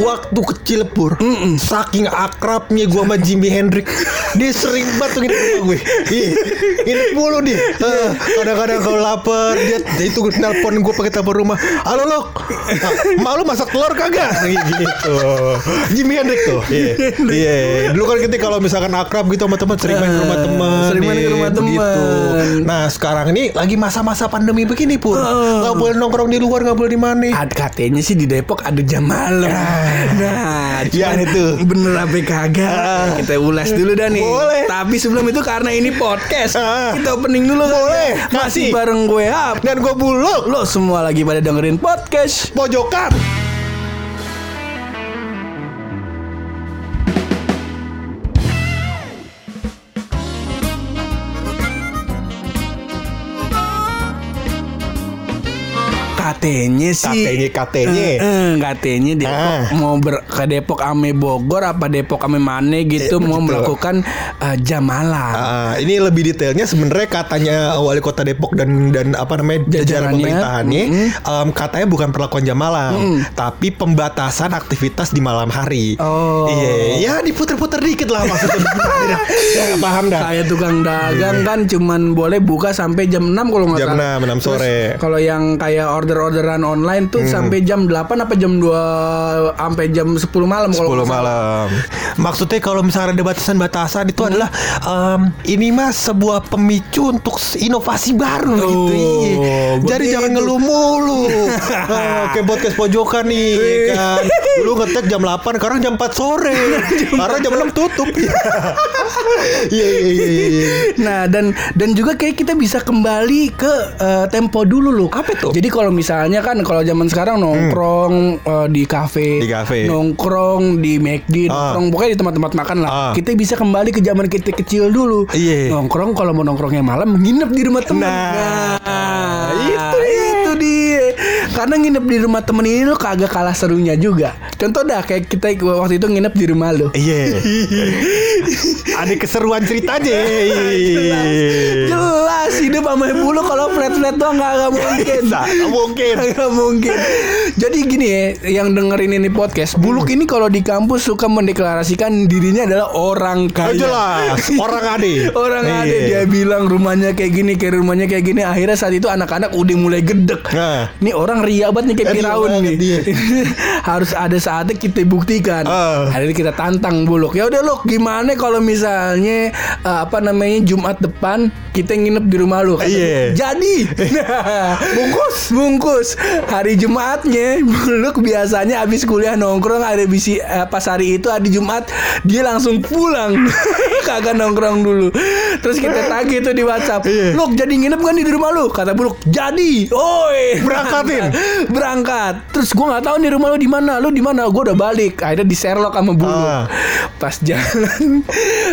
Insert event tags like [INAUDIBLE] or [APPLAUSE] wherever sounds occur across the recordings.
Waktu kecil pur, saking akrabnya gue sama Jimi Hendrix, dia sering banget tuh nginep rumah gue. Iya, nginep mulu dia. Eh, Kadang-kadang kalau lapar, dia, itu nelpon gue pakai telepon rumah. Halo lo, mak lu masak telur kagak? Gitu. Jimi Hendrix tuh. Iya, iya. Dulu kan kita kalau misalkan akrab gitu sama teman sering main ke rumah teman. sering main ke iya, rumah teman. begitu. Nah sekarang ini lagi masa-masa pandemi begini pur, nggak boleh nongkrong di luar, nggak boleh di mana. Katanya sih di Depok ada jam malam. Nah, Ya, cuman itu. bener apa kagak? Ah. Kita ulas dulu dah nih. Boleh. Tapi sebelum itu karena ini podcast, Ah. kita opening dulu Boleh, kali ya. Masih kasih. bareng gue Hap. Dan gue buluk Lo semua lagi pada dengerin podcast. pojokan. Katanya sih Katanya, katanya. Eh, eh, katanya Depok Ah. mau ber, ke Depok ame Bogor apa Depok ame Mane gitu Eh, mau begitu. melakukan eh, jam malam. Ah, ini lebih detailnya sebenarnya katanya wali kota Depok dan dan apa namanya jajaran pemerintahannya em, katanya bukan perlakuan jam malam, tapi pembatasan aktivitas di malam hari. Oh. Iya, ya diputer-puter dikit lah maksudnya. [LAUGHS] Ya, paham dah. Kayak tukang dagang kan cuman boleh buka sampai jam 6 kalau nggak Jam. 6, 6 sore. Kalau yang kayak order-orderan online tuh sampai jam 8 apa jam 2 sampai jam 10 malam kalau 10 nggak salah. malam. Maksudnya kalau misalnya ada batasan-batasan itu adalah em, ini mah sebuah pemicu untuk inovasi baru Oh, gitu. Iya. Jadi begitu. jangan ngeluh mulu. Oke [LAUGHS] podcast pojokan nih ya kan. Dulu ngetek jam 8, sekarang jam 4 sore. Karena [LAUGHS] jam 6 tutup. [LAUGHS] Iya iya iya iya. iya. Nah dan dan juga kayak kita bisa kembali ke eh, tempo dulu loh. Apa tuh? Jadi kalau misalnya kan kalau zaman sekarang nongkrong eh, di kafe, Di kafe. nongkrong di McD, Ah. nongkrong pokoknya di tempat-tempat makan lah. Ah. Kita bisa kembali ke zaman kita kecil dulu. Iya. Nongkrong kalau mau nongkrongnya malam nginep di rumah teman. Nah, itu itu dia. Karena nginep di rumah temen ini lo kagak kalah serunya juga. Contoh dah kayak kita waktu itu nginep di rumah lo. Iya. [LAUGHS] Ada keseruan ceritanya. Iya. Jelas hidup sama bulu kalau flat-flat doang gak, gak mungkin. Nggak mungkin. [LAUGHS] Gak mungkin. Jadi gini ya, yang dengerin ini podcast, Buluk ini kalau di kampus suka mendeklarasikan dirinya adalah orang Oh, kaya. jelas, orang ade. [LAUGHS] Orang Iya. ada dia bilang rumahnya kayak gini, kayak rumahnya kayak gini. Akhirnya saat itu anak-anak udah mulai gedek. Nah. Nih orang ria banget nih kayak Ria Firaun nih. [LAUGHS] Harus ada saatnya kita buktikan. Ah. Akhirnya kita tantang Buluk. Ya udah lu gimana kalau misalnya eh, apa namanya Jumat depan kita nginep di rumah lu. Kata Iya. Jadi [LAUGHS] bungkus bungkus hari Jumatnya [LAUGHS] Buluk biasanya habis kuliah nongkrong ada bisi eh, pas hari itu hari Jumat dia langsung pulang. [LAUGHS] Kagak nongkrong dulu. Terus kita tagih tuh di WhatsApp. Iya. Luk jadi nginep kan di rumah lu? Kata Buluk jadi. Oi. Berangkatin. [LAUGHS] berangkat. Terus gua nggak tahu nih rumah lu di mana. Lu di mana? Gua udah balik. Akhirnya di Sherlock sama Buluk. Ah. pas jalan.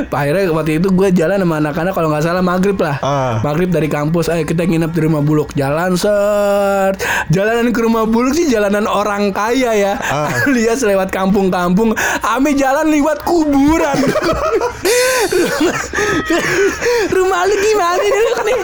Akhirnya waktu itu gue jalan sama anak-anak kalau nggak salah maghrib lah. Ah. maghrib dari kampus ayo kita nginep di rumah Buluk. Jalan set. Jalanan ke rumah Buluk sih jalanan orang kaya ya. Ah. [LAUGHS] alias lewat kampung-kampung ame jalan lewat kuburan. [LAUGHS] Rumah lu gimana nih?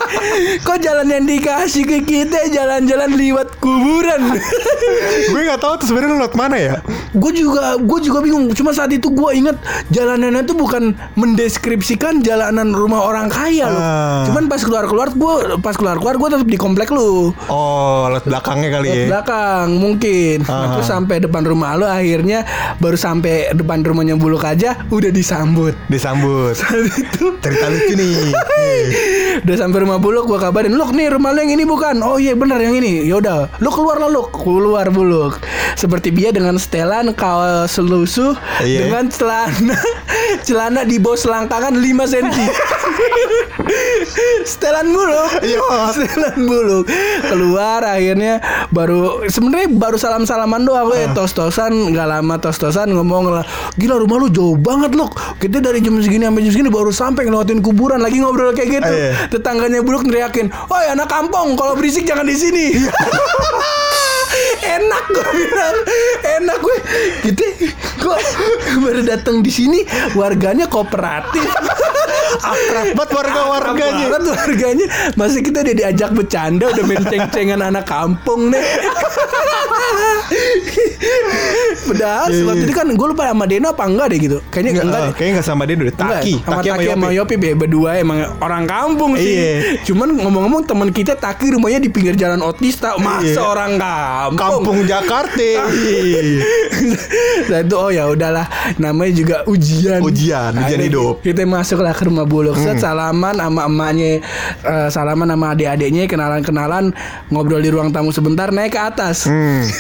Kok jalan yang dikasih ke kita jalan-jalan lewat kuburan? [LAUGHS] Gue nggak tahu tuh sebenarnya lewat mana ya. gue juga gue juga bingung. Cuma saat itu gue inget jalanannya tuh bukan mendeskripsikan jalanan rumah orang kaya loh Ah. cuman pas keluar keluar gue pas keluar keluar gue tetap di komplek lu. Oh, lewat belakangnya kali Ke ya. belakang. Mungkin nah, Ah. terus sampai depan rumah lu akhirnya baru sampai depan rumahnya buluk aja udah disambut. Disambut. [LAUGHS] itu Cerita lucu nih. [LAUGHS] udah sampai rumah buluk gua kabarin Luk nih rumah lu yang ini bukan? Oh iya benar yang ini. Yaudah. Lu keluar lah lu keluar buluk seperti dia dengan setelan kaos lusuh Iya. dengan celana. [LAUGHS] Celana di bawah selangkangan 5 cm setelan buluk Iya. setelan buluk keluar akhirnya baru sebenarnya baru salam salaman doang gue Ah. tos tosan nggak lama tos tosan ngomong lah gila rumah lu jauh banget loh kita dari jam segini sampai jam segini baru sampai ngelewatin kuburan. Lagi ngobrol kayak gitu Iya. tetangganya buluk neriakin oh anak kampung kalau berisik jangan di sini. [LAUGHS] Enak gue bilang. Enak gue gitu kok baru datang di sini warganya kooperatif Akrab banget warga-warganya. Banget warganya Masih kita udah diajak bercanda Udah main ceng-cengan anak kampung nih Padahal Iya, waktu iya. itu kan Gue lupa sama Deno apa enggak deh gitu Kayaknya Enggak, enggak, eh, deh. kayaknya enggak sama dia udah Enggak, Taki, sama Taki, sama Yopi be, berdua emang orang kampung sih. Iya. Cuman ngomong-ngomong teman kita Taki rumahnya di pinggir jalan Otista, masa Iya. orang kampung. Kampung Jakarta. Iya. [LAUGHS] nah itu oh ya udahlah namanya juga ujian Ujian, ujian Akhirnya hidup. kita masuklah ke rumah buluk set salaman sama emaknya eh, salaman sama adik-adiknya kenalan-kenalan ngobrol di ruang tamu sebentar naik ke atas. Hmm. [LAUGHS]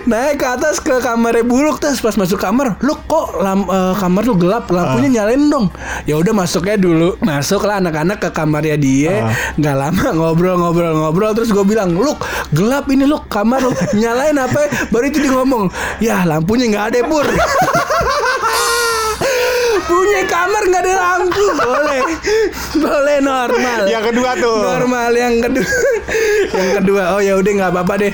naik ke atas ke kamarnya buluk terus pas masuk kamar lu kok lam, eh, kamar lu gelap? Lampunya Ah. nyalain dong. Ya udah masuknya dulu. Masuklah anak-anak ke kamarnya dia. Ah. nggak lama ngobrol-ngobrol-ngobrol terus gue bilang lu gelap ini lu kamar lu nyalain apa? Ya?" baru itu dia ngomong ya lampunya nggak ada pur [LAUGHS] punya kamar nggak ada lampu boleh boleh normal Yang kedua tuh. normal yang kedua yang kedua oh ya udah nggak apa-apa deh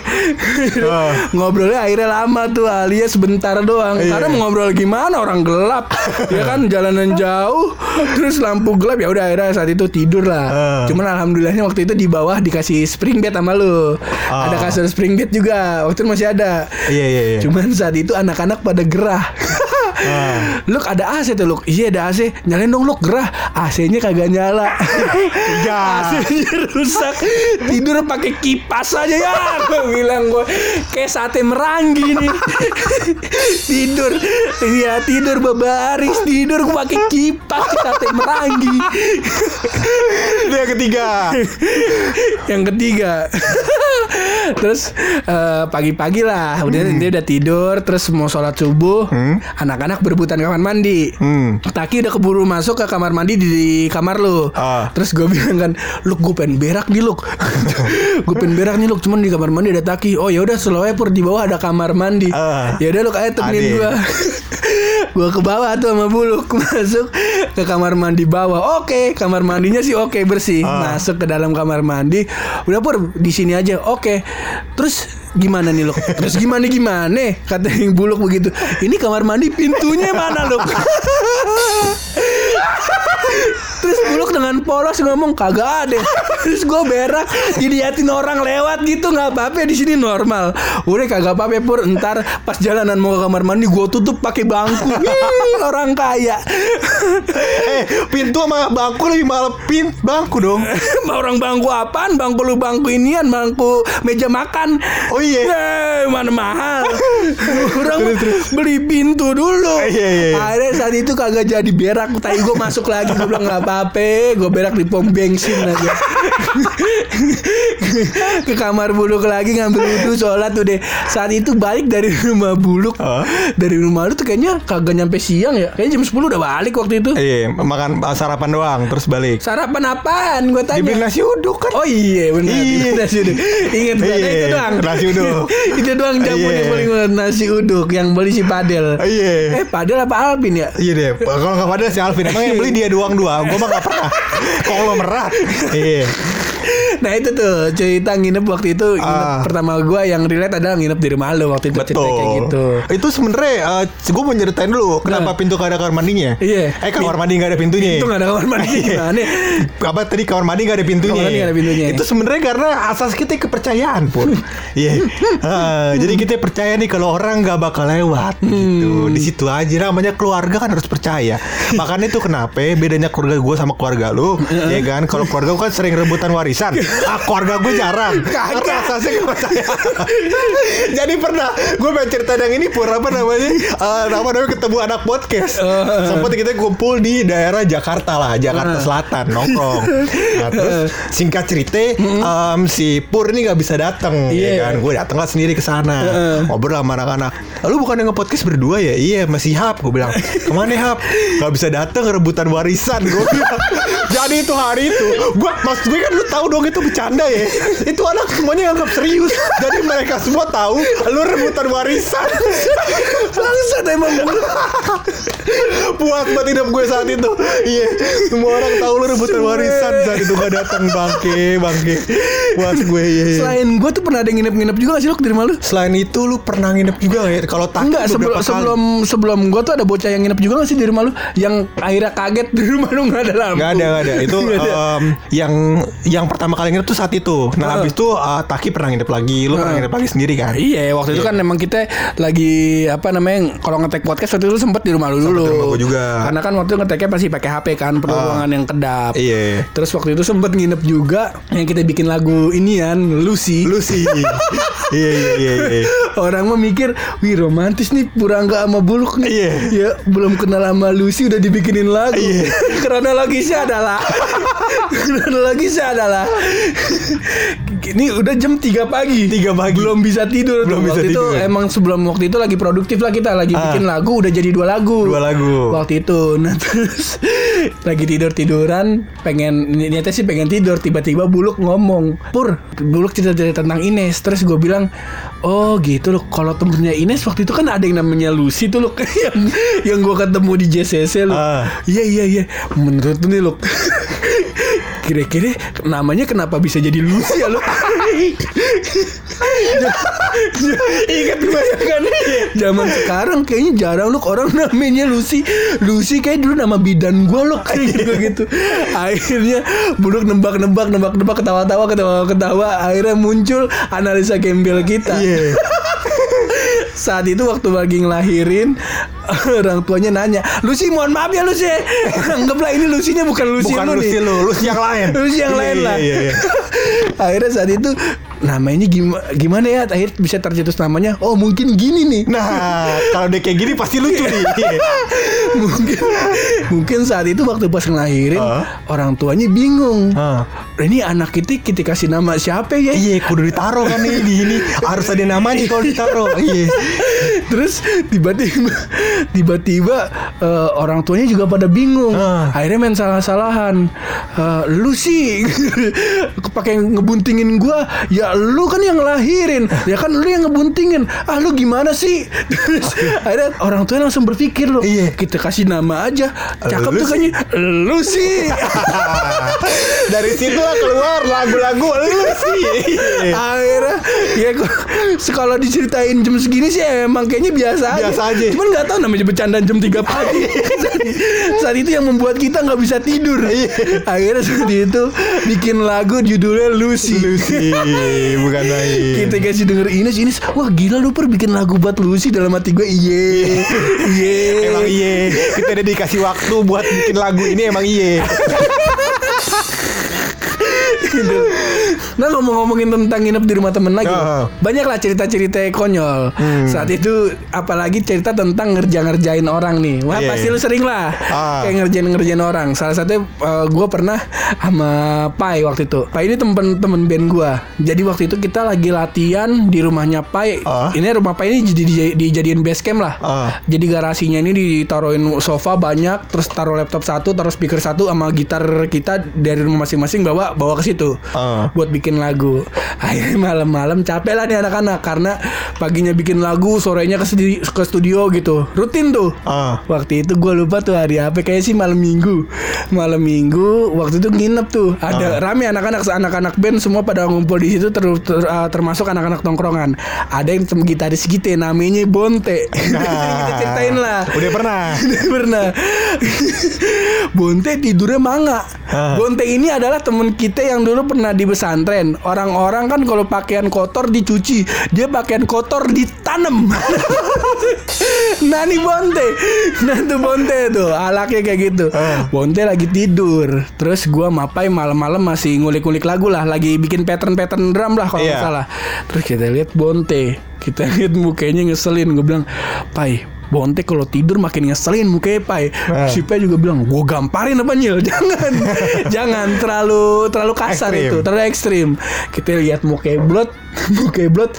Oh. ngobrolnya akhirnya lama tuh alias sebentar doang Iya. karena mau ngobrol gimana orang gelap ya kan jalanan jauh terus lampu gelap ya udah akhirnya saat itu tidur lah Ah. cuman alhamdulillahnya waktu itu di bawah dikasih spring bed sama lu Ah. ada kasur spring bed juga waktu itu masih ada Iya iya iya. Cuman saat itu anak-anak pada gerah. Luk ada AC tuh Luk. Iya ada AC Nyalain dong Luk. Gerah. AC-nya kagak nyala. [LAUGHS] Ya. AC-nya rusak. Tidur pakai kipas aja ya. Gue bilang gue Kayak sate meranggi nih. [LAUGHS] Tidur. Iya tidur babaris Tidur gue pakai kipas sate meranggi. Itu yang ketiga. yang ketiga. Terus eh, pagi-pagi lah. Udah dia udah tidur. Terus mau sholat subuh anak-anak berebutan kamar mandi. Hmm. Taki udah keburu masuk ke kamar mandi di, di kamar lu. Ah. Terus gue bilang kan Luk gue pengen berak nih Luk. [LAUGHS] Gue pengen berak nih Luk. Cuman di kamar mandi ada Taki. Oh ya udah slow pur. Di bawah ada kamar mandi. Ah. Ya udah Luk ayo temenin gue Gue [LAUGHS] ke bawah tuh sama Buluk [LAUGHS] Masuk ke kamar mandi bawah. Oke kamar mandinya sih oke bersih. Ah. Masuk ke dalam kamar mandi. Udah pur di sini aja. Oke. Terus gimana nih Luk Terus gimana gimana? Kata yang Buluk begitu. Ini kamar mandi pintunya mana Luk [LAUGHS] Terus Buluk dengan polos ngomong kagak ada. Terus gue berak diliatin orang lewat gitu nggak apa-apa di sini normal. Udah kagak apa-apa pur ntar pas jalanan mau ke kamar mandi gue tutup pakai bangku. Ih, orang kaya. Eh, pintu sama bangku lebih mahal pin bangku dong. [LAUGHS] orang bangku apaan? Bangku lu bangku inian, bangku meja makan. Oh iya. Eh, mana mahal. [LAUGHS] Orang beli pintu dulu. Iya, iya, iya. Akhirnya saat itu kagak jadi berak. Tadi gue masuk lagi gue bilang nggak apa-apa. Gue berak di pom bensin aja. Ke kamar buluk lagi ngambil wudhu sholat tuh deh. Saat itu balik dari rumah buluk. Hah? Dari rumah lu tuh kayaknya kagak nyampe siang ya. Kayaknya jam 10 udah balik waktu itu. Iya, makan sarapan doang terus balik. Sarapan apaan? Gue tanya. Dibeli nasi uduk kan. Oh iya benar Iya. nasi uduk. Ingat gue Iya, itu doang. nasi uduk. [LAUGHS] itu doang jamu Iya. yang paling nasi uduk yang beli si Padel. Iya. Eh Padel apa Alvin ya? Iya deh, kalau nggak pada si Alvin emang yang beli dia doang doang, gue mah nggak pernah. [LAUGHS] Konglomerat. Iya. Nah itu tuh cerita nginep waktu itu nginep Ah. pertama gue yang relate adalah nginep di rumah lo waktu itu cerita kayak gitu. Itu sebenarnya gue mau nyeritain dulu kenapa Nah. pintu gak ada kamar mandinya. Iya. Eh kamar mandi gak ada pintunya. Itu gak ada kamar mandi [LAUGHS] gimana? Apa tadi kamar mandi gak ada pintunya? Kamar mandi nggak ada pintunya. Itu sebenarnya karena asas kita kepercayaan pun. [LAUGHS] Iya. Ah, jadi kita percaya nih kalau orang nggak bakal lewat Hmm. gitu. Di situ aja namanya keluarga kan harus percaya. Makanya itu kenapa bedanya keluarga gue sama keluarga lu, [LAUGHS] ya kan? Kalau keluarga gue kan sering rebutan warisan. Ah, keluarga gue jarang. Kagak. Karena asasnya kepercayaan. [LAUGHS] jadi pernah gue pengen cerita yang ini pur apa namanya? Eh, nama namanya ketemu anak podcast. Sempat kita kumpul di daerah Jakarta lah, Jakarta Selatan nongkrong. Nah, terus singkat cerita em, si Pur ini nggak bisa datang, Iya. ya kan? Gue datang lah sendiri ke sana. Ngobrol sama anak-anak. Lalu bukan yang nge-podcast berdua ya? Iya, masih Hap. Gue bilang, ke mana Hap? Gak bisa datang rebutan warisan. Gue bilang. [LAUGHS] Jadi itu hari itu, gue maksud gue kan lu tahu dong itu bercanda ya. [LAUGHS] itu anak semuanya anggap serius. Jadi mereka semua tahu lu rebutan warisan. Bangsat emang. [LAUGHS] Puas banget hidup gue saat itu. Iya, semua orang tahu lu rebutan warisan saat itu gak datang bangke, bangke. Puas gue iya. iya. Selain gue tuh pernah ada nginep-nginep juga gak sih lu di rumah lu? Selain itu lu pernah nginep juga gak ya? Kalau tak Enggak sebelum sebelum sebelum gua tuh ada bocah yang nginep juga gak sih di rumah lu yang akhirnya kaget di rumah lu nggak ada lampu. Gak ada, gak ada. Itu [LAUGHS] Nggak ada. em, yang yang pertama kali nginep tuh saat itu. Nah, Ah. habis itu eh, Taki pernah nginep lagi, lu pernah Ah. nginep lagi sendiri kan? Iya, waktu itu kan memang kita lagi apa namanya kalau ngetek podcast waktu itu sempet di rumah lu dulu. Juga. Karena kan waktu itu ngeteknya pasti pakai HP kan, perlu Ah. ruangan yang kedap. Iya. Terus waktu itu sempet nginep juga yang kita bikin lagu inian Lucy. Lu sih. [LAUGHS] iya, iya, iya, iya. Orang mah mikir, wih romantis nih Purangga sama Buluk nih. Iya. Ya belum kenal sama Lucy udah dibikinin lagu. Iya. [LAUGHS] Kronologisnya adalah [LAUGHS] kronologisnya adalah ini udah jam 3 pagi. 3 pagi. Belum bisa tidur. Belum tuh. bisa waktu tidur. itu emang sebelum waktu itu lagi produktif lah kita lagi Ah. bikin lagu udah jadi dua lagu. Dua lagu. Waktu itu. [LAUGHS] Nah terus lagi tidur tiduran pengen niatnya sih pengen tidur tiba-tiba Buluk ngomong Pur Buluk cerita-cerita tentang Ines terus gue bilang oh gitu loh kalau temennya Ines waktu itu kan ada yang namanya Lucy tuh loh [LAUGHS] yang yang gue ketemu di JCC loh Ah. iya iya iya menurut nih loh kira-kira namanya kenapa bisa jadi Lucy ya lo Ingat gue kan Zaman sekarang kayaknya jarang loh orang namanya Lucy. Lucy kayak dulu nama bidan gue loh kayak gitu gitu. Akhirnya Buluk nembak-nembak Nembak-nembak ketawa-tawa Ketawa-ketawa. Akhirnya muncul analisa gembel kita. Iya. saat itu waktu lagi ngelahirin [LAUGHS] orang tuanya nanya Lucy mohon maaf ya Lucy [LAUGHS] anggaplah ini Lucy-nya bukan Lucy Bukan lu Lucy nih lu, Lucy yang lain. [LAUGHS] Lucy yang Iya, lain iya, lah iya, iya. akhirnya saat itu namanya gimana gimana ya akhirnya bisa tercetus namanya oh mungkin gini nih Nah, kalau dia kayak gini pasti lucu nih. Iya. mungkin mungkin saat itu waktu pas ngelahirin Ah. orang tuanya bingung Ah. ini anak kita kita kasih nama siapa ya Iya, kudu ditaruh kan nih di ini. Harus ada namanya kalau ditaruh. Iya. Terus tiba-tiba tiba-tiba eh, orang tuanya juga pada bingung. Ah. Akhirnya main salah-salahan. Eh, lu sih [LAUGHS] pakai ngebuntingin gua. Ya lu kan yang ngelahirin. Ya kan lu yang ngebuntingin. Ah lu gimana sih? Terus [LAUGHS] akhirnya orang tuanya langsung berpikir loh. Iya. Kita kasih nama aja. Cakep Lu tuh sih. kayaknya. Lu sih. [LAUGHS] Dari situ lah keluar lagu-lagu Lucy. Iya. Akhirnya ya kalau diceritain jam segini sih emang kayaknya biasa aja. Biasa aja. Cuman nggak tahu namanya bercanda jam 3 pagi. [LAUGHS] saat itu yang membuat kita nggak bisa tidur. Akhirnya saat itu bikin lagu judulnya Lucy. Lucy, bukan main. Kita kasih denger Ines, Ines, wah gila lu per bikin lagu buat Lucy dalam hati gue, iye, iye. Emang iya, kita udah dikasih waktu buat bikin lagu ini emang iya. [LAUGHS] gitu. Nah ngomong-ngomongin tentang nginep di rumah temen lagi Ah. Banyak lah cerita-cerita konyol Saat itu apalagi cerita tentang ngerja-ngerjain orang nih Wah Iya, pasti iya. lu sering lah Ah. Kayak ngerjain-ngerjain orang Salah satunya gue pernah sama Pai waktu itu Pai ini temen-temen band gue Jadi waktu itu kita lagi latihan di rumahnya Pai Ah. Ini rumah Pai ini jadi dijadiin base camp lah Ah. Jadi garasinya ini ditaruhin sofa banyak Terus taruh laptop satu, taruh speaker satu Sama gitar kita dari rumah masing-masing bawa bawa ke situ Ah. buat bikin lagu. Akhirnya malam-malam capek lah nih anak-anak karena paginya bikin lagu, sorenya ke studio, ke studio gitu. Rutin tuh. Ah. Waktu itu gue lupa tuh hari apa kayaknya sih malam minggu. Malam minggu waktu itu nginep tuh. Ada rame anak-anak anak-anak band semua pada ngumpul di situ ter- ter- uh, termasuk anak-anak tongkrongan. Ada yang gitaris kita namanya Bonte. Sering [LAUGHS] kita ceritain lah. Udah pernah. [LAUGHS] Udah pernah. [LAUGHS] Bonte tidurnya manga. Ah. Bonte ini adalah temen kita yang dulu pernah di pesantren. Orang-orang kan kalau pakaian kotor dicuci, dia pakaian kotor ditanam. [LAUGHS] nah nih Bonte, tuh Bonte tuh alaknya kayak gitu. Ah. Bonte lagi tidur, terus gua mapai malam-malam masih ngulik-ngulik lagu lah, lagi bikin pattern-pattern drum lah kalau nggak Iya. salah. Terus kita lihat Bonte, kita [LAUGHS] lihat mukanya ngeselin. Gue bilang, Pai, Bonte kalau tidur makin ngeselin mukanya Pai. Nah. Si Pai juga bilang, "Gua gamparin apa Nyil?" [LAUGHS] Jangan. Jangan terlalu terlalu kasar Ekstrim. itu, terlalu ekstrim. Kita lihat mukanya blot, [LAUGHS] mukanya blot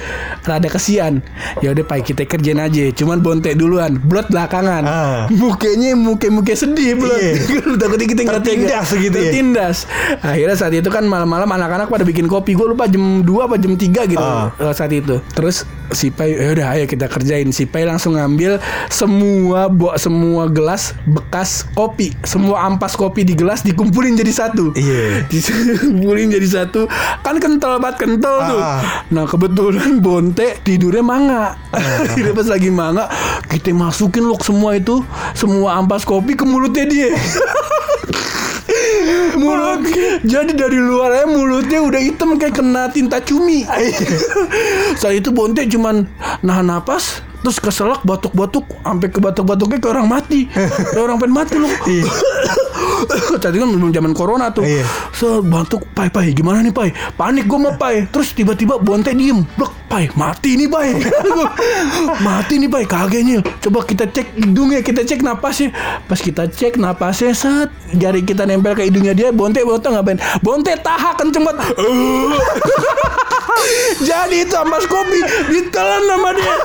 rada kesian. Ya udah Pai, kita kerjain aja. Cuman Bonte duluan, blot belakangan. Ah. Mukanya muka-muka sedih blot. Iya. [LAUGHS] Takutnya kita nggak tega. Tertindas gitu ya. Tertindas. Akhirnya saat itu kan malam-malam anak-anak pada bikin kopi. Gue lupa jam 2 apa jam 3 gitu Ah. eh, saat itu. Terus si Pai ya udah ayo kita kerjain. Si Pai langsung ngambil semua bo semua gelas bekas kopi, semua ampas kopi di gelas dikumpulin jadi satu. Iya. [LAUGHS] Dikumpulin jadi satu. Kan kental banget kental tuh. Ah. Nah, kebetulan Bonte tidurnya manga. [LAUGHS] Dia pas lagi manga, kita masukin loh semua itu, semua ampas kopi ke mulutnya dia. [LAUGHS] Mulut [LAUGHS] jadi dari luarnya mulutnya udah hitam kayak kena tinta cumi. Saat itu Bonte cuman nahan napas terus keselak batuk-batuk sampai ke batuk-batuknya kayak orang mati. Kayak orang pengen mati loh. [LAUGHS] Saat itu kan belum zaman corona tuh. Iya. So batuk, pai pai gimana nih pai? Panik gue mau pai. Terus tiba-tiba Bonte diem, blok pai mati nih pai. [LAUGHS] mati nih pai kagetnya. Coba kita cek hidungnya, kita cek napasnya. Pas kita cek napasnya set jari kita nempel ke hidungnya dia. Bonte Bonte ngapain? Bonte taha kenceng banget. [LAUGHS] Jadi itu ampas kopi ditelan sama dia.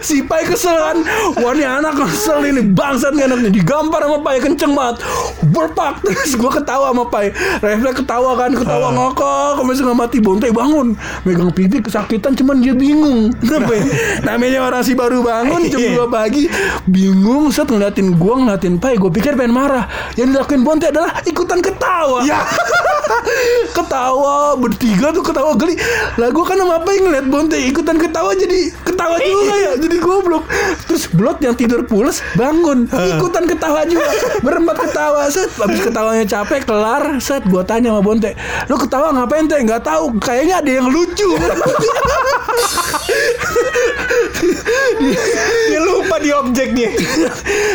Si Pai kesel kan? Wah ini anak kesel ini. Bangsat nih anaknya. Digampar sama Pai kenceng banget. Berpak Terus gue ketawa sama Pai. Refleks ketawa kan Ketawa ngokok Sampai setengah mati. Bontai bangun. Megang pipi kesakitan Cuman dia bingung. [LAUGHS] Kenapa ya? Namanya orang si baru bangun Jam Iya. 2 pagi. Bingung Set ngeliatin gue Ngeliatin Pai. Gue pikir pengen marah. Yang dilakuin Bontai adalah Ikutan ketawa. Ya. [LAUGHS] ketawa bertiga tuh ketawa geli. Lah gue kan sama yang ngeliat Bonte ikutan ketawa jadi ketawa juga ya jadi goblok. Terus Blot yang tidur pules bangun. Ikutan ketawa juga. Berempat ketawa. Set habis ketawanya capek kelar. Set gue tanya sama Bonte lu ketawa ngapain teh? Nggak tahu. Kayaknya ada yang lucu. Dia lupa di objeknya.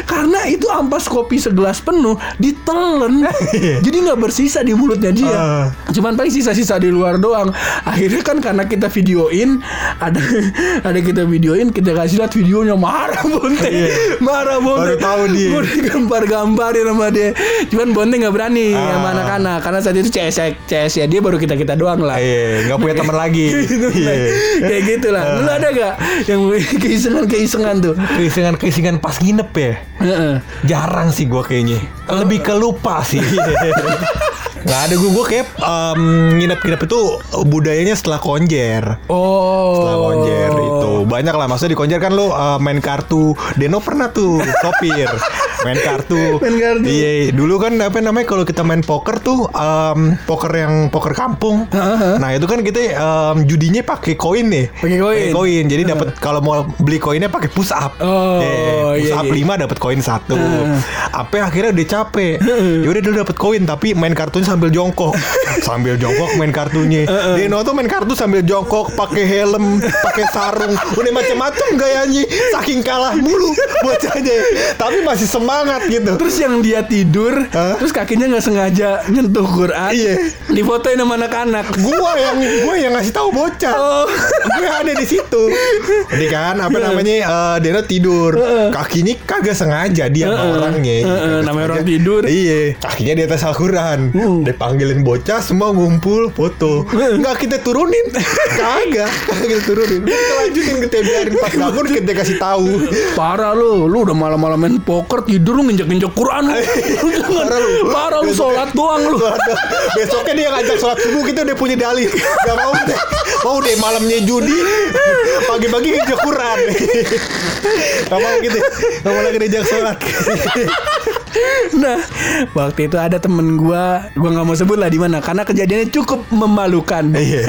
karena itu ampas kopi segelas penuh ditelen. [LAUGHS] Jadi nggak bersisa di mulutnya dia. Ah. cuman paling sisa-sisa di luar doang. Akhirnya kan karena kita videoin ada [LAUGHS] ada kita videoin kita kasih lihat videonya marah Bonte Iya. marah Bonte Baru tahu dia. Bonte gambar-gambarin sama dia cuman Bonte nggak berani Ah. sama anak-anak karena saat itu CS CS ya dia baru kita kita doang lah Iya, nggak punya teman lagi. [LAUGHS] Gitu, Iya. kayak gitulah lu ada gak yang keisengan keisengan tuh Keisengan keisengan pas nginep ya. Heeh. Jarang sih gua kayaknya. Lebih ke lupa sih. [LAUGHS] Nggak ada gue, gue kayak em, nginep-nginep itu budayanya setelah konjer. Oh. Setelah konjer itu banyak lah maksudnya di konjer kan lu uh, main kartu Deno pernah tuh sopir main kartu. [LAUGHS] Main kartu. iya dulu kan apa namanya kalau kita main poker tuh um, poker yang poker kampung. Nah itu kan kita um, judinya pakai koin nih. Pakai koin. koin. Jadi dapat kalau mau beli koinnya pakai push up Oh, Eh, push iya, up iya. 5 dapat koin satu. Heeh. apa akhirnya udah capek. Yaudah dulu dapat koin tapi main kartunya sambil jongkok. [LAUGHS] Sambil jongkok main kartunya. Deno tuh main kartu sambil jongkok pakai helm pakai sarung. Udah macam-macam gayanya. Saking kalah mulu bocahnya tapi masih semangat gitu Terus yang dia tidur, Hah? terus kakinya nggak sengaja nyentuh Quran. Iya. Difotoin sama anak-anak. gua yang gua yang ngasih tahu bocah Oh. gue ada di situ jadi kan apa Iya. namanya eh, Deno tidur kakinya kagak sengaja dia sama Heeh. orangnya Heeh, Kagak namanya orang tidur. iya kakinya di atas Al-Quran Hmm. dipanggilin bocah semua ngumpul foto nggak kita turunin kagak kagak kita turunin kita lanjutin kita biarin pas bangun kita kasih tahu Parah lu, lu udah malam-malam main poker tidur lu nginjek-nginjek Quran lu. [LAUGHS] Jangan- Parah lu. Sholat doang lu. Besoknya dia ngajak sholat subuh kita udah punya dalih Gak mau deh. Mau deh malamnya judi. Pagi-pagi ngejak Quran. Gak mau gitu. Gak mau lagi ngejak sholat Nah, waktu itu ada temen gua, gua nggak mau sebut lah di mana, karena kejadiannya cukup memalukan. Iya.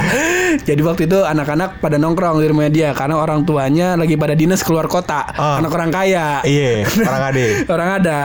[LAUGHS] Jadi waktu itu anak-anak pada nongkrong di rumahnya dia, karena orang tuanya lagi pada dinas keluar kota, Ah. anak orang kaya. Iya Orang ade [LAUGHS] Orang ada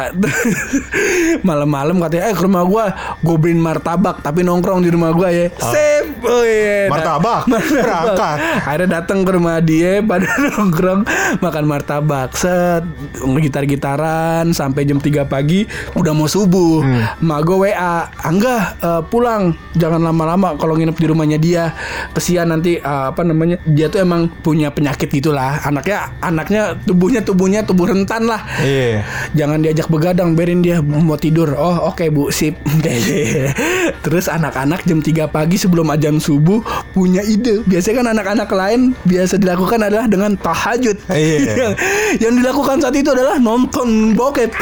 [LAUGHS] Malam-malam katanya Eh ke rumah gua Gue beliin martabak Tapi nongkrong di rumah gua ya Sip oh, iya. Ah. Martabak? Berangkat. Akhirnya datang ke rumah dia Pada nongkrong Makan martabak Set Gitar-gitaran Sampai jam jam 3 pagi udah mau subuh. Mak gue WA, "Angga eh, pulang, jangan lama-lama kalau nginep di rumahnya dia. Kesian nanti eh, apa namanya? Dia tuh emang punya penyakit gitulah. Anaknya anaknya tubuhnya tubuhnya tubuh rentan lah. Iya. Jangan diajak begadang, berin dia mau tidur. Oh, oke Bu, sip. [LAUGHS] Terus anak-anak jam 3 pagi sebelum ajan subuh punya ide. Biasanya kan anak-anak lain biasa dilakukan adalah dengan tahajud. Iya. yang, [LAUGHS] yang dilakukan saat itu adalah nonton bokep. [LAUGHS]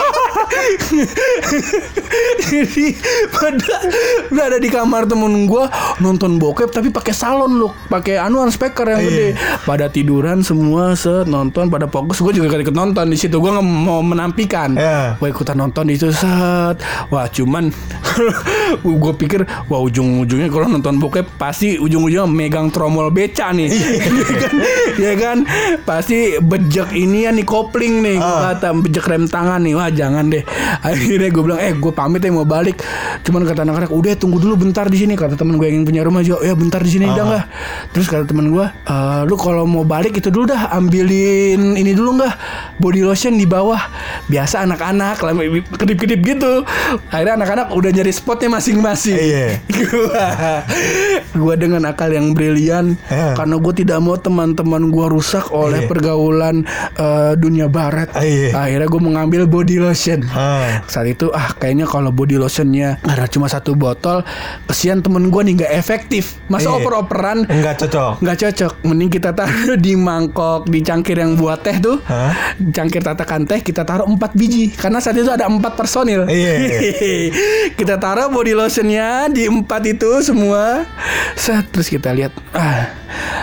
Jadi pada udah ada di kamar temen gua nonton bokep tapi pakai salon loh, pakai anuan speaker yang Iya. gede. Pada tiduran semua set nonton pada fokus. Gue juga ikut nonton di situ. Gue mau menampikan. Iya. Gue ikutan nonton di situ set. Wah cuman [LAUGHS] gue pikir wah ujung-ujungnya kalau nonton bokep pasti ujung-ujungnya megang tromol beca nih. ya [LAUGHS] kan? Ya kan? Pasti bejek ini ya nih kopling nih. Gue Ah. kata bejek rem tangan nih. Wah jangan deh. [LAUGHS] Akhirnya gue bilang eh gue pamit ya mau balik. Cuman kata anak-anak udah tunggu dulu bentar di sini. Kata temen gue yang punya rumah juga ya bentar di sini udah nggak. Terus kata temen gue "Eh, lu kalau mau balik itu dulu dah ambilin ini dulu nggak body lotion di bawah. Biasa anak-anak kedip-kedip gitu. Akhirnya anak-anak udah nyari spotnya masing-masing. Iya. [LAUGHS] gua gua dengan akal yang brilian Iya. karena gue tidak mau teman-teman gua rusak oleh Iya. pergaulan eh, dunia barat. Iya. Akhirnya gue mengambil body lotion. Ah. Saat itu ah kayaknya kalau body lotionnya ada cuma satu botol, kesian temen gue nih nggak efektif. Masa Iya. oper-operan Enggak cocok. nggak cocok. Mending kita taruh di mangkok di cangkir yang buat teh tuh. Hah? Cangkir tatakan teh kita taruh empat biji karena saat itu ada empat personil. Iya. [LAUGHS] kita taruh body lotionnya di empat itu semua. Set, terus kita lihat. Ah,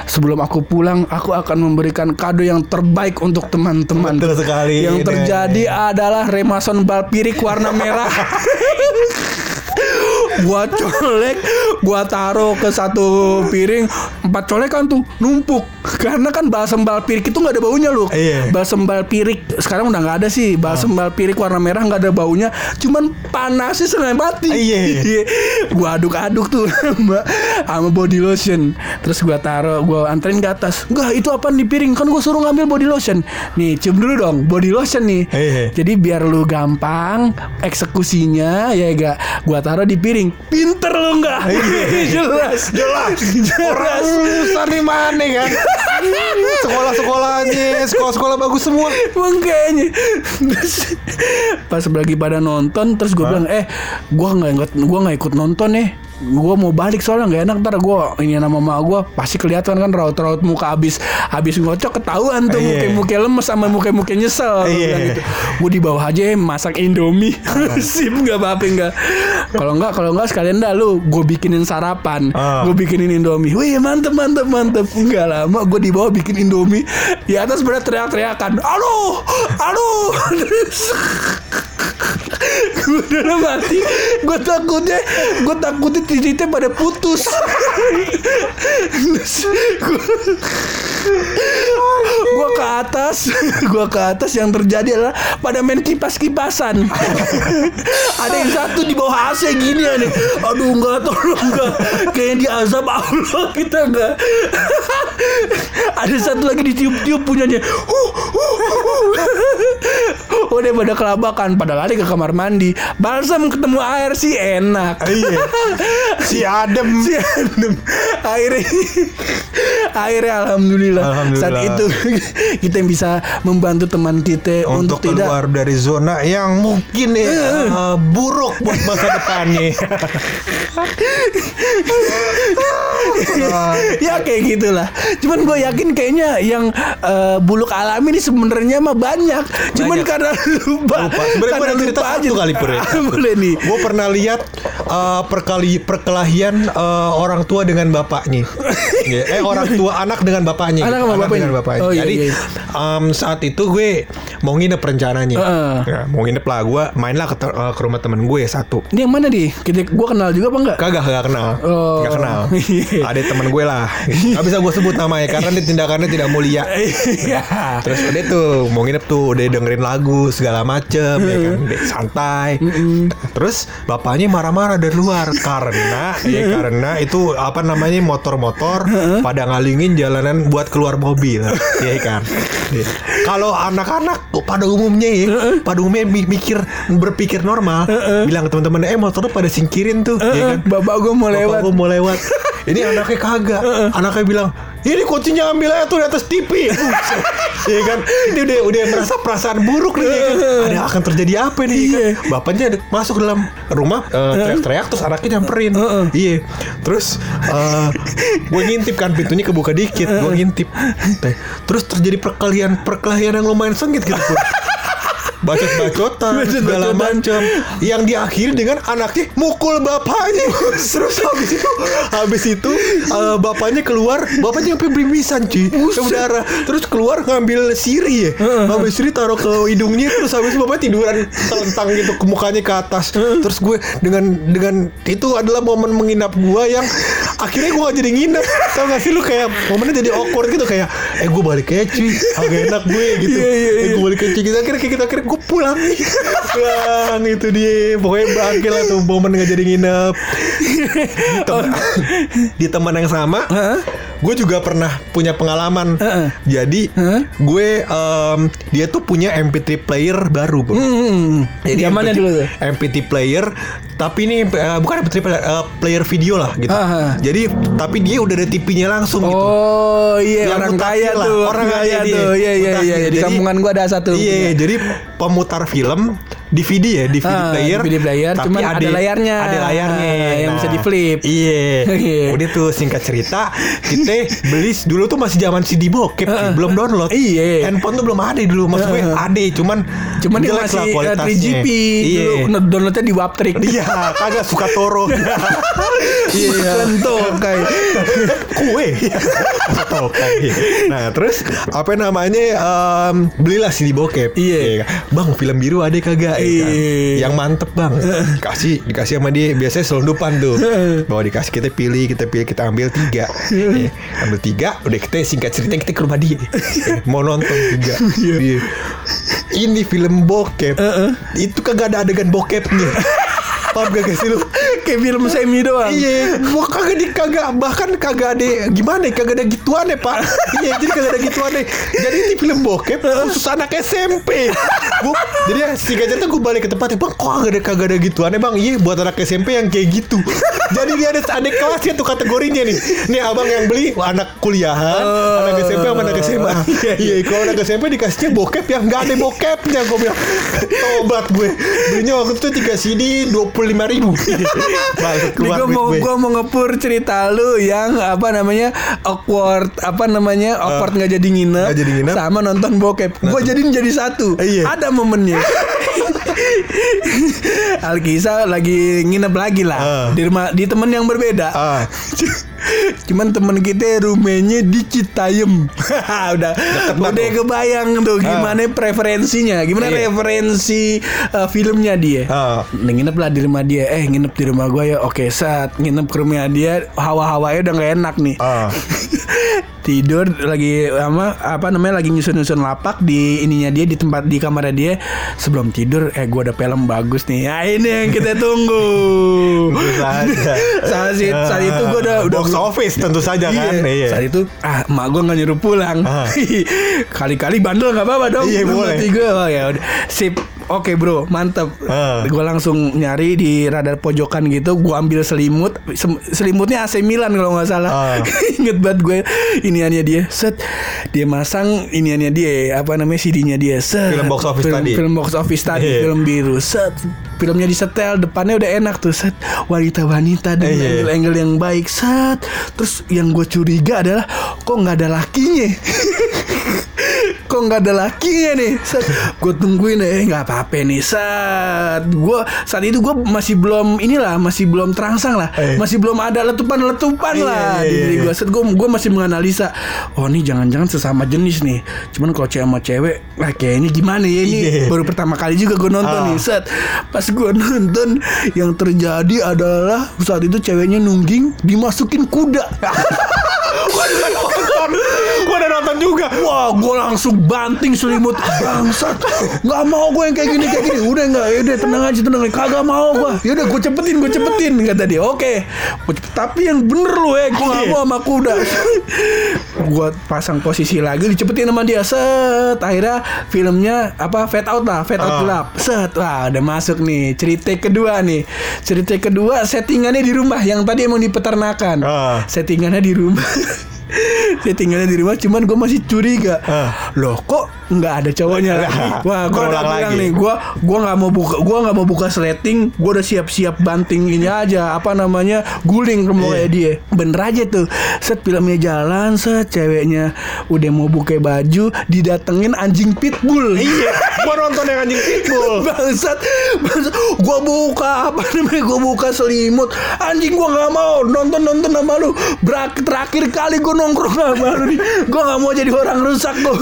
sebelum aku pulang, aku akan memberikan kado yang terbaik untuk teman-teman. Betul sekali. Yang Ini. terjadi adalah remason balpirik warna merah. [LAUGHS] gua colek, gua taruh ke satu piring, empat colekan tuh numpuk. Karena kan balsam balpirik itu nggak ada baunya loh. Iya. Balsam balpirik sekarang udah nggak ada sih. Balsam balpirik warna merah nggak ada baunya, cuman panasnya setengah mati. Iya. gua aduk-aduk tuh [LAUGHS] sama, sama body lotion. Terus gua taruh, gua anterin ke atas. Enggak, itu apa di piring? Kan gua suruh ngambil body lotion. Nih, cium dulu dong body lotion nih. Iya. Jadi biar lu gampang eksekusinya ya gak gua taruh di piring. Pinter lu enggak? [LAUGHS] jelas. Jelas. Orang Jelas. lulusan di mana kan? [LAUGHS] Sekolah-sekolahnya, sekolah-sekolah bagus semua. Terus Pas lagi pada nonton Terus gue bilang Eh gue gak, ikut gua nggak ikut nonton nih Gue mau balik soalnya gak enak Ntar gue Ini nama mama gue Pasti kelihatan kan Raut-raut muka abis Abis ngocok ketahuan tuh Iya. Muka-muka lemes Sama muka-muka nyesel. Gua Iya. gitu. Gue di bawah aja Masak indomie. [LAUGHS] Sip gak apa-apa enggak Kalau enggak Kalau enggak sekalian dah lu Gue bikinin sarapan. Ah. Gue bikinin indomie. Wih mantep mantep mantep. Enggak lama Gue di bawah bikin indomie. Di atas bener teriak-teriakan. Aduh Aduh [LAUGHS] Gue dalam hati Gue takutnya Gue takutnya titiknya pada putus. [LAUGHS] Terus Gue ke atas [LAUGHS] Gue ke atas Yang terjadi adalah Pada main kipas-kipasan [LAUGHS] Ada yang satu di bawah AC gini ya nih Aduh enggak tolong enggak Kayaknya diazab Allah [LAUGHS] kita enggak Ada satu lagi ditiup-tiup punyanya huh, huh, huh. Udah pada kelabakan Pada lari ke kamar mandi Balsam ketemu air sih enak Iya. Si Adem. Si Adem. Akhirnya Akhirnya alhamdulillah, Alhamdulillah. Saat itu [LAUGHS] Kita yang bisa membantu teman kita Untuk, Untuk tidak keluar dari zona yang mungkin ya eh, buruk buat masa depannya. [LAUGHS] [LAUGHS] ya kayak gitulah. Cuman gue yakin kayaknya yang eh, buluk alami ini sebenarnya mah banyak. Cuman Banyak. karena lupa. Lupa. Sebenarnya gue cerita lupa kali, Pur, ya. [LAUGHS] Boleh nih. Gue pernah lihat eh, perkali perkelahian eh, orang tua dengan bapaknya. [LAUGHS] Ya, eh orang tua anak dengan bapaknya. Anak sama bapaknya. dengan bapaknya. Oh, iya, Jadi iya. em, saat itu gue mau nginep rencananya. Heeh. Ya, mau nginep lah gue mainlah ke, eh, ke rumah temen gue satu. Ini yang mana nih? Kita gue kenal juga apa enggak? Kagak kagak kenal, Oh. Gak kenal. [LAUGHS] Iya. Ada temen gue lah. Gak bisa gue sebut namanya karena dia tindakannya tidak mulia. Iya. Terus udah tuh mau nginep tuh udah dengerin lagu segala macem ya kan Udah santai. Terus bapaknya marah-marah dari luar karena ya karena itu apa namanya motor-motor pada ngalingin jalanan buat keluar mobil ya kan. Kalau anak-anak pada umumnya ya, pada umumnya mi- mikir berpikir normal, bilang ke teman-teman, eh motor lu pada singkirin tuh, ya kan? Bapak gue mau Bapak lewat. gua mau lewat. Ini anaknya kagak. Anaknya bilang, ini kuncinya ambil aja tuh di atas TV. [LAUGHS] Iya kan? Ini udah udah merasa perasaan buruk nih. ya kan? Ada akan terjadi apa nih? ya kan? Iya. Bapaknya masuk ke dalam rumah eh, teriak-teriak terus anaknya nyamperin. Iya. Terus eh, gue ngintip kan pintunya kebuka dikit. Gue ngintip. Terus terjadi perkelahian perkelahian yang lumayan sengit gitu. [LAUGHS] Bacot-bacotan segala macam. Yang diakhiri dengan anaknya mukul bapaknya. [LAUGHS] Terus habis itu habis itu eh, bapaknya keluar bapaknya sampai berimisan cuy saudara terus keluar ngambil siri ya. Ngambil siri taruh ke hidungnya terus habis itu bapaknya tiduran telentang gitu ke mukanya ke atas. Terus gue dengan dengan itu adalah momen menginap gue yang akhirnya gue gak jadi nginep. Tau gak sih lu kayak momennya jadi awkward gitu kayak eh gue balik aja cuy agak enak gue gitu. Iya, iya, eh iya. gue balik aja kita akhirnya kita akhirnya gue pulang? Nih pulang itu dia. Pokoknya bangke lah tuh momen gak jadi nginep. Di, tem- di teman yang sama Heeh. Gue juga pernah punya pengalaman Heeh. jadi Heeh. gue em, dia tuh punya MP3 player baru bro Hmm. jadi Zamannya MP3 dulu tuh. MP3 player tapi ini eh, bukan MP3 player, eh, player video lah gitu. Aha. Jadi tapi dia udah ada TV-nya langsung gitu. Oh iya Yang orang kaya lah, tuh orang kaya dia. tuh iya iya Mutakhir. iya di Jadi- kampungan gua ada satu Iya, jadi pemutar film DVD ya, DVD Ah, player. DVD player, tapi cuman ada layarnya. Ada layarnya. Ah, yang bisa di-flip. Iya. [LAUGHS] Iya. Udah tuh singkat cerita, kita [LAUGHS] beli dulu tuh masih zaman CD bokep, Ah, belum download. Iya. Handphone tuh belum ada dulu, maksud gue Ah. ada, cuman cuman dia masih lah eh, kualitasnya. 3GP Iya. dulu downloadnya di Waptrik Iya, kagak suka toro. [LAUGHS] Iya. Tokai. Kue. Tokai. Nah, terus apa namanya? em, belilah CD bokep. Iya. kan? Bang, film biru ada kagak? Ya kan? Iya. Yang mantep, Bang. Kasih, dikasih sama dia. Biasanya selundupan tuh. Bawa dikasih kita pilih, kita pilih, kita ambil tiga. Ya, ambil tiga, udah kita singkat cerita kita ke rumah dia. Ya, Mau nonton tiga. Iya. Ini film bokep. Itu kagak ada adegan bokepnya. Paham gak sih lu? kayak film semi doang Iya, gua kagak di kagak bahkan kagak ada gimana ya, kagak ada gituan ya pak. iya, jadi kagak ada gituan ya. Jadi ini film bokep khusus anak SMP. Gua, jadi ya singkat cerita gue balik ke tempatnya bang, kok kagak ada kagak ada gituan ya bang? Iya, buat anak SMP yang kayak gitu. jadi dia ada ada kelasnya tuh kategorinya nih. Nih abang yang beli wah, anak kuliahan, anak SMP sama anak SMA. Iya, kalau anak SMP dikasihnya bokep yang nggak ada bokepnya. Gue bilang tobat gue. Belinya waktu itu tiga CD dua puluh lima ribu. [LAUGHS] Gue mau gue. mau ngepur cerita lu yang apa namanya awkward apa namanya awkward nggak jadi nginep. Nggak jadi nginep. sama nonton bokep gue jadiin jadi satu Iya. ada momennya [LAUGHS] Alkisa lagi nginep lagi lah Ah. di rumah di temen yang berbeda Ah. [LAUGHS] Cuman temen kita rumahnya di Citayam [LAUGHS] Udah banget Udah kebayang tuh Gimana preferensinya. Gimana Iya. referensi uh, filmnya dia. Ah. Nah, nginep lah di rumah dia. Eh nginep di rumah gue ya. Oke saat nginep ke rumah dia. Hawa-hawanya udah gak enak nih. Ah. [LAUGHS] Tidur lagi ama apa namanya lagi nyusun-nyusun lapak di ininya dia di tempat di kamarnya dia. Sebelum tidur eh gua ada film bagus nih. Nah, ini yang kita tunggu. [LAUGHS] Saat, saat itu gue udah udah box office tentu saja kan. Iya. Saat itu ah emak gue nggak nyuruh pulang. Ah. [LAUGHS] Kali-kali bandel nggak apa-apa dong. Iya, boleh. gue. Oh, ya udah. Sip. Oke bro, mantep. Ah. Gue langsung nyari di radar pojokan gitu. Gue ambil selimut. Selimutnya AC Milan kalau nggak salah. Ah. [LAUGHS] Ingat banget gue iniannya dia. Set. Dia masang iniannya dia. Apa namanya CD-nya dia. Set. Film box office film, tadi. Film box office tadi. Iya. Film biru. Set. Filmnya disetel. Depannya udah enak tuh. Set. Wanita-wanita dengan Iya. angle-angle yang baik. Set. Terus yang gue curiga adalah kok nggak ada lakinya. [LAUGHS] kok nggak ada lakinya nih set gue tungguin eh nggak apa-apa nih set gue saat itu gue masih belum inilah masih belum terangsang lah Eh. masih belum ada letupan-letupan Iya, lah iya, di iya, diri iya. gue set gue gue masih menganalisa oh ini jangan-jangan sesama jenis nih cuman kalau cewek sama cewek lah kayak ini gimana ya ini Iya. baru pertama kali juga gue nonton Ah. nih set pas gue nonton yang terjadi adalah saat itu ceweknya nungging dimasukin kuda [LAUGHS] nonton. Gue udah nonton juga. Wah, gue langsung banting selimut bangsat. Gak mau gue yang kayak gini kayak gini. Udah nggak, yaudah tenang aja tenang aja. Kagak mau gue. Yaudah gue cepetin gue cepetin kata dia. Oke, cepet. tapi yang bener lu eh, gue gak mau sama kuda. gue pasang posisi lagi, dicepetin sama dia. Set, akhirnya filmnya apa fade out lah, fade out Ah. gelap. Set, wah udah masuk nih. Cerita kedua nih. Cerita kedua settingannya di rumah yang tadi emang di peternakan. Ah. Settingannya di rumah. [LAUGHS] [LAUGHS] Settingannya di rumah cuman gue masih curiga. Ah. Loh kok nggak ada cowoknya Lah, [LAUGHS] lagi? Wah, gue udah bilang lagi. nih, gue gua nggak mau buka, gua nggak mau buka sleting, gue udah siap-siap banting ini aja, apa namanya guling mau kayak dia. Bener aja tuh, set filmnya jalan, set ceweknya udah mau buka baju, didatengin anjing pitbull. Iya. Gue nonton yang anjing pitbull. [LAUGHS] Bangsat, bangsat. Gua buka apa namanya? Gua buka selimut. Anjing gua nggak mau nonton nonton sama lu. Berak terakhir kali gua nongkrong sama lu nih. Gua nggak mau jadi orang rusak gua.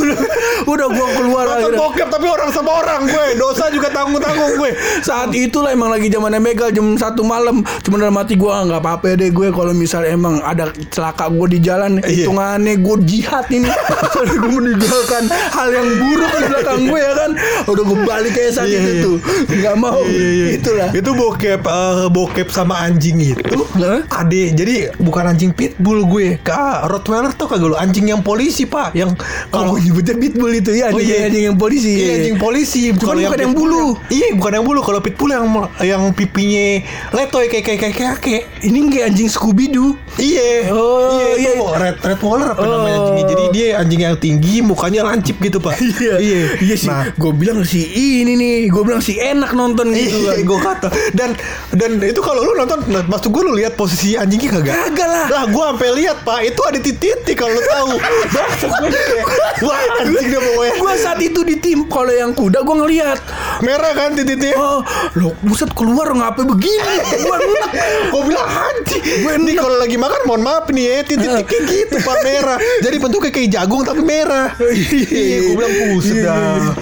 Udah, gua keluar Nonton bokep tapi orang sama orang gue. Dosa juga tanggung-tanggung gue. Saat itulah emang lagi zamannya begal jam satu malam. Cuma dalam hati gua nggak apa-apa deh gue kalau misalnya emang ada celaka gua di jalan Iya. hitungannya gua jihad ini. [LAUGHS] Soalnya gua meninggalkan hal yang buruk di belakang gue ya kan. Udah gue balik kayak saat Iya, itu iya. tuh. Nggak mau. Iya, iya. Itulah. Itu bokep eh, bokep sama anjing itu. Hah? Ade, jadi bukan anjing pitbull gue. Ka Rottweiler tuh kagak lu anjing yang polisi, Pak. Yang Kalau kalau nyebutnya pitbull itu ya Oh, anjing, iya. anjing yang polisi. Iya anjing polisi Kalau bukan yang pitbull bulu. Iya bukan yang bulu Kalau pitbull yang yang pipinya letoy kayak kayak kayak kakek Ini kayak anjing Scooby Doo. Iya Oh, iya, iya. itu red red waller apa Oh. namanya anjingnya Jadi dia anjing yang tinggi Mukanya lancip gitu pak iya iya sih. Nah Gue bilang sih ini nih, gue bilang sih enak nonton gitu Iya, kan. gue kata dan dan itu kalau lu nonton, nah, maksud gue lu lihat posisi anjingnya kagak? Kagak lah. Lah gue sampai lihat pak, itu ada titik kalau lu tahu. Kayak, wah anjing dia pokoknya. Gue saat itu di tim kalau yang kuda gue ngeliat. Merah kan titiknya. Oh, lo buset keluar ngapa begini? Gue enak. Gue bilang anjing. Gue nih kalau lagi makan mohon maaf nih ya Titik-titiknya gitu pak merah. Jadi bentuknya kayak jagung tapi merah. Iya gue bilang buset dah.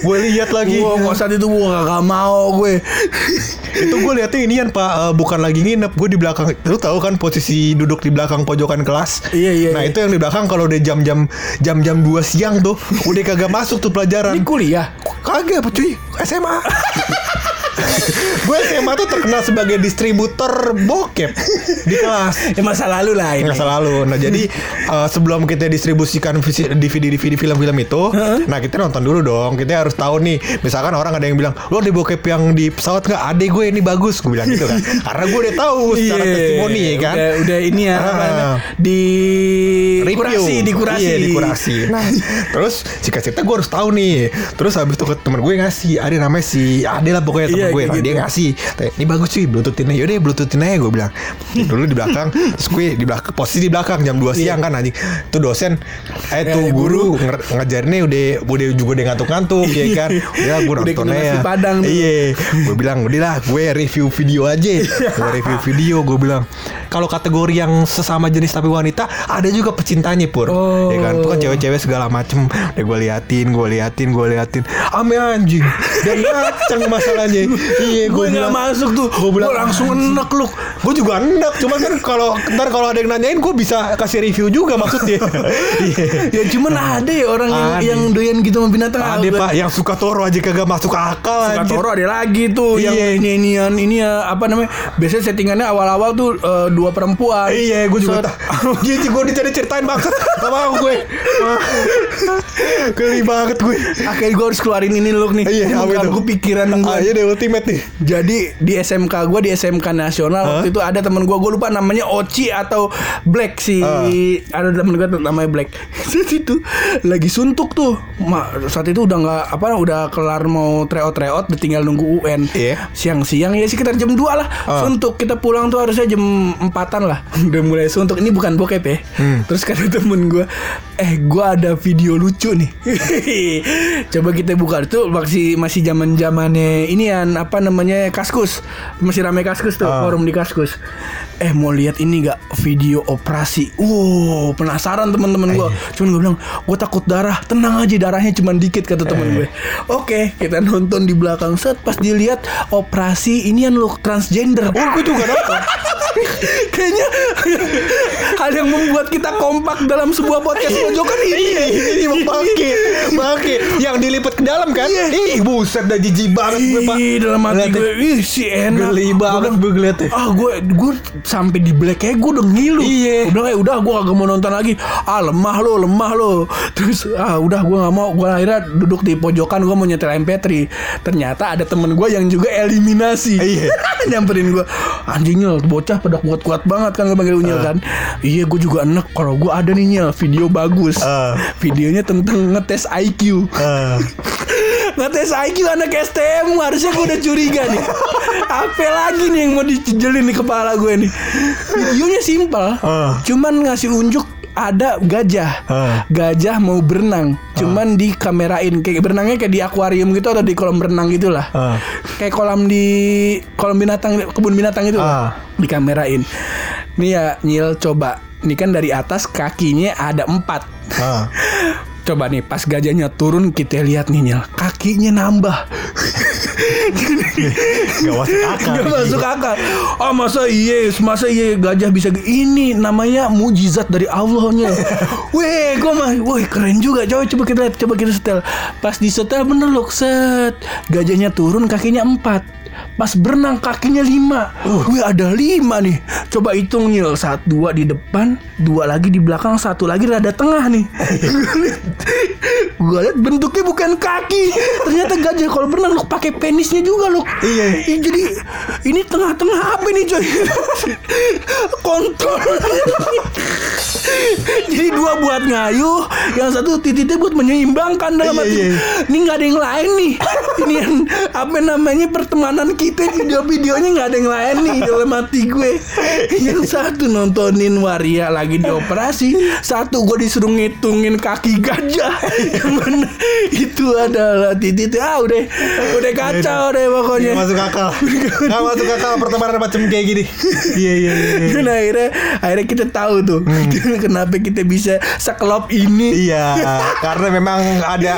Gue lihat lagi. Kok saat itu gue gak, mau gue. itu gue liatnya inian pak. Eh, bukan lagi nginep gue di belakang. Lu tahu kan posisi duduk di belakang pojokan kelas? Iya, iya, nah iya. itu yang di belakang kalau udah jam-jam jam-jam 2 siang tuh udah kagak masuk tuh pelajaran Ini kuliah. kagak cuy SMA [LAUGHS] [LAUGHS] gue SMA tuh terkenal sebagai distributor bokep di kelas Ya masa lalu lah ini. masa lalu. Nah jadi eh, sebelum kita distribusikan visi- DVD-DVD film-film itu, nah kita nonton dulu dong. Kita harus tahu nih. Misalkan orang ada yang bilang, lo ada bokep yang di pesawat nggak? Ade gue ini bagus. Gue bilang gitu kan. [LAUGHS] Karena gue udah tahu secara Iya, testimoni kan. Udah, udah ini ya apa Ah. di Review. kurasi, di kurasi. Iya, dikurasi. Nah, [LAUGHS] terus singkat cerita gue harus tahu nih. Terus habis itu ke temen gue ngasih, ada namanya si Ade lah pokoknya temen Iya, gue. gitu. dia ngasih, "Teh, ini bagus cuy, bluetoothin aja. Yaudah, bluetoothin aja gue bilang. Dulu di belakang, terus gue di belakang, posisi di belakang jam 2 siang kan anjing. Tuh dosen, eh tuh Eh, guru nger- ngajarinnya udah udah juga udah ngantuk-ngantuk ya kan. Ya gue Udah nonton aja. Iya, gue bilang udah lah, gue review video aja. gue review video, gue bilang kalau kategori yang sesama jenis tapi wanita ada juga pecintanya pur. Oh. Ya kan, tuh kan cewek-cewek segala macem. Udah gue liatin, gue liatin, gue liatin. Ame anjing. Dan ngaceng masalahnya. Iya, Gue nggak masuk tuh. Gue bilang, langsung enek lu. Gue juga enak, cuman kan kalau ntar kalau ada yang nanyain gue bisa kasih review juga maksudnya. [LAUGHS] Iya. Ya cuman ada ya orang yang, yang doyan gitu sama binatang. Ada pak yang suka toro aja kagak masuk akal Suka anjir. Toro ada lagi tuh yang Iya. ini inian ini ya apa namanya biasanya settingannya awal-awal tuh eh, dua perempuan Iya, gue juga tak. Gitu, gue dicari ceritain banget. Gak mau gue. Geli banget gue. akhirnya gue harus keluarin ini loh nih Iya, gue pikiran gue iya deh ultimate nih. Jadi di SMK gue di SMK nasional Hah? waktu itu ada temen gue gue lupa namanya Oci atau Black si Ah. ada temen gue namanya Black [LAUGHS] saat itu lagi suntuk tuh Ma, saat itu udah nggak apa udah kelar mau udah tinggal nunggu UN Iya. siang-siang ya sekitar jam 2 lah Ah. suntuk kita pulang tuh harusnya jam empatan lah [LAUGHS] udah mulai suntuk ini bukan bokep ya Hmm. terus kata temen gue eh gue ada video lucu nih. [LAUGHS] Coba kita buka. Itu masih masih zaman zamannya ini yang apa namanya kaskus. Masih ramai kaskus tuh Ah. forum di kaskus eh mau lihat ini gak video operasi wow penasaran teman-teman gue Eh. cuman gue bilang gue takut darah tenang aja darahnya cuman dikit kata temen Eh. gue oke kita nonton di belakang set pas dilihat operasi ini yang lo transgender Oh, gue juga nonton. [LAUGHS] kayaknya hal yang membuat kita kompak dalam sebuah podcast pojokan ini. Iya, ini bangke, bangke. Yang dilipat ke dalam kan? Ih, buset dah jijik banget gue, Pak. Dalam hati gue, ih si enak. Geli banget gue ngeliatnya. Ah gue gue sampai di black kayak gue udah ngilu. Iya. Udah kayak udah gue gak mau nonton lagi. Ah lemah lo, lemah lo. Terus ah udah gue nggak mau. Gue akhirnya duduk di pojokan gue mau nyetel MP3. Ternyata ada temen gue yang juga eliminasi. Iya. [LAUGHS] Nyamperin gue Anjing nyel bocah pada kuat-kuat banget kan gue panggil Unyil kan Iya gue juga enak Kalau gue ada nih nyel video bagus Ah. Videonya tentang ngetes IQ Ah. [LAUGHS] Ngetes IQ anak STM Harusnya gue udah curiga nih Apa lagi nih yang mau dijelin di kepala gue nih Videonya simpel Ah. Cuman ngasih unjuk ada gajah Ah. Gajah mau berenang Cuman dikamerain Kayak berenangnya kayak di akuarium gitu Atau di kolam renang gitu lah Ah. Kayak kolam di Kolam binatang Kebun binatang itu Ah. Dikamerain Nih ya Nyil coba Ini kan dari atas kakinya ada empat Ah. [LAUGHS] Coba nih pas gajahnya turun kita lihat nih Kakinya nambah. Gak masuk akal. Gak masuk akal. Oh masa iya Masa iya gajah bisa Ini namanya mujizat dari Allah Nyil [LAUGHS] Weh gue mah Wih keren juga. Coba coba kita lihat Coba kita setel. Pas di setel bener loh Set. Gajahnya turun kakinya empat Pas berenang kakinya lima Wih ada lima nih Coba hitung Nyil Satu dua di depan Dua lagi di belakang Satu lagi rada tengah nih [LAUGHS] Gue liat bentuknya bukan kaki Ternyata gajah kalau berenang loh pakai penisnya juga loh Iya. Jadi ini tengah-tengah apa nih coy? Kontol. [LAUGHS] jadi dua buat ngayuh, yang satu titiknya buat menyeimbangkan dalam Iya, hati. iya. Ini nggak ada yang lain nih. Ini yang apa namanya pertemanan kita video-videonya nggak ada yang lain nih dalam hati gue. Yang satu nontonin waria lagi dioperasi, satu gue disuruh ngitungin kaki gajah. Yang mana itu adalah titik ah udah udah kacau deh pokoknya. Gak masuk akal. Gak masuk akal pertemanan macam kayak gini. Iya iya iya. Dan akhirnya akhirnya kita tahu tuh [LAUGHS] kenapa kita bisa sekelop ini. Iya, karena memang ada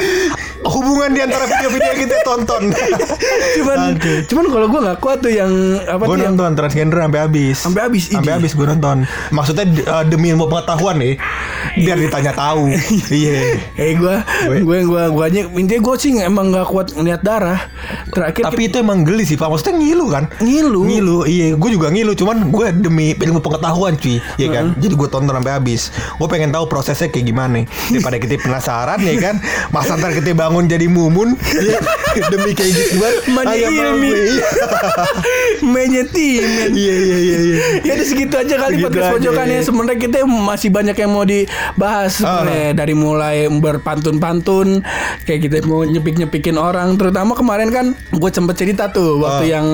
hubungan di antara video-video yang kita tonton. [LAUGHS] Cuman Oke. cuman kalau gue nggak kuat tuh yang apa Gue tuh yang nonton transgender sampai habis. Sampai habis, Sampai habis gue nonton. Maksudnya uh, demi ilmu pengetahuan nih. Biar ditanya tahu. [LAUGHS] Iya. Eh gue Gue- gue gue gue aja intinya gue sih emang nggak kuat ngeliat darah. Terakhir Tapi itu emang geli sih Pak. Maksudnya ngilu kan? ngilu. Ngilu, iya. Gue juga ngilu. Cuman gue demi ilmu pengetahuan cuy. Iya kan? Jadi gue tonton sampai habis. Gue pengen tahu prosesnya kayak gimana. Daripada kita penasaran ya kan. Masa ntar kita bangun jadi mumun. ya, demi kayak gitu kan. Ayo, mau ilmi. Iya. [LAUGHS] Mainnya tim. Iya iya iya. iya. Ya udah segitu aja kali Segitu podcast aja. pojokan ya. Sebenarnya kita masih banyak yang mau dibahas sebenarnya dari mulai berpantun-pantun kayak kita mau nyepik-nyepikin orang terutama kemarin kan gue sempet cerita tuh waktu Ah. yang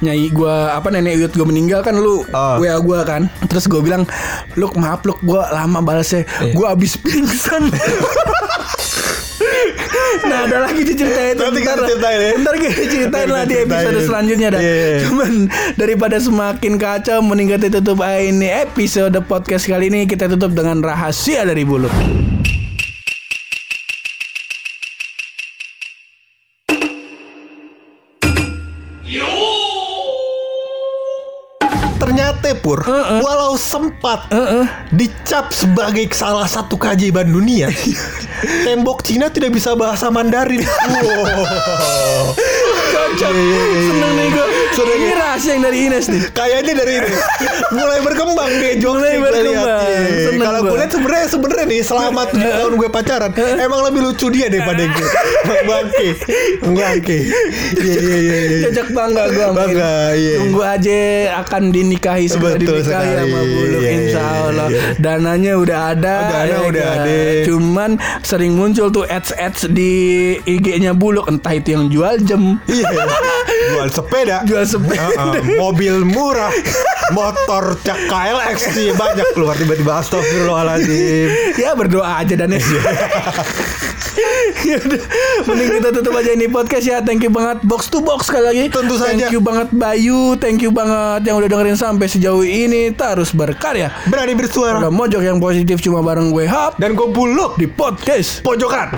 nyai gue apa nenek uyut gue meninggal kan lu Ah. WA gue kan terus gue bilang lu maaf lu gue lama balasnya Iya. gue abis pingsan [LAUGHS] Nah ada lagi tuh cerita itu Nanti kita ceritain ya. Ntar kita ceritain lah di episode ceritain. selanjutnya dah Iya, iya. Cuman daripada semakin kacau Mending kita tutup ini episode podcast kali ini Kita tutup dengan rahasia dari Bulut Ternyata pur, Heeh. walau sempat Heeh. dicap sebagai salah satu keajaiban dunia, [LAUGHS] tembok Cina tidak bisa bahasa Mandarin. [LAUGHS] Wow. Cocok Iya, iya, iya, Seneng nih gue Seneng Ini ya. rahasia yang dari Ines nih Kayaknya dari ini mulai berkembang deh jokesnya Mulai berkembang. Kalau gue lihat sebenarnya sebenarnya nih selama tujuh tahun gue pacaran emang lebih lucu dia daripada gue. Bangke, bangke. Iya iya iya. Cocok bangga gue Bangga, ini. iya. Tunggu aja akan dinikahi Sudah Betul dinikahi sama Buluk iya, Insya Allah. Dananya udah ada dana ya udah kan? ada. Cuman sering muncul tuh ads-ads di IG-nya Buluk Entah itu yang jual jam Iya. Jual sepeda. Jual sepeda. Heeh, mobil murah. Motor cak KLX sih banyak keluar tiba-tiba astagfirullahaladzim. ya berdoa aja dan ya. [LAUGHS] Ya udah, mending kita tutup aja ini podcast ya. Thank you banget box to box sekali lagi. Tentu Thank saja. you banget Bayu, thank you banget yang udah dengerin sampai sejauh ini. Terus berkarya. Berani bersuara. Udah mojok yang positif cuma bareng gue Hap Dan gue buluk di podcast. pojokan.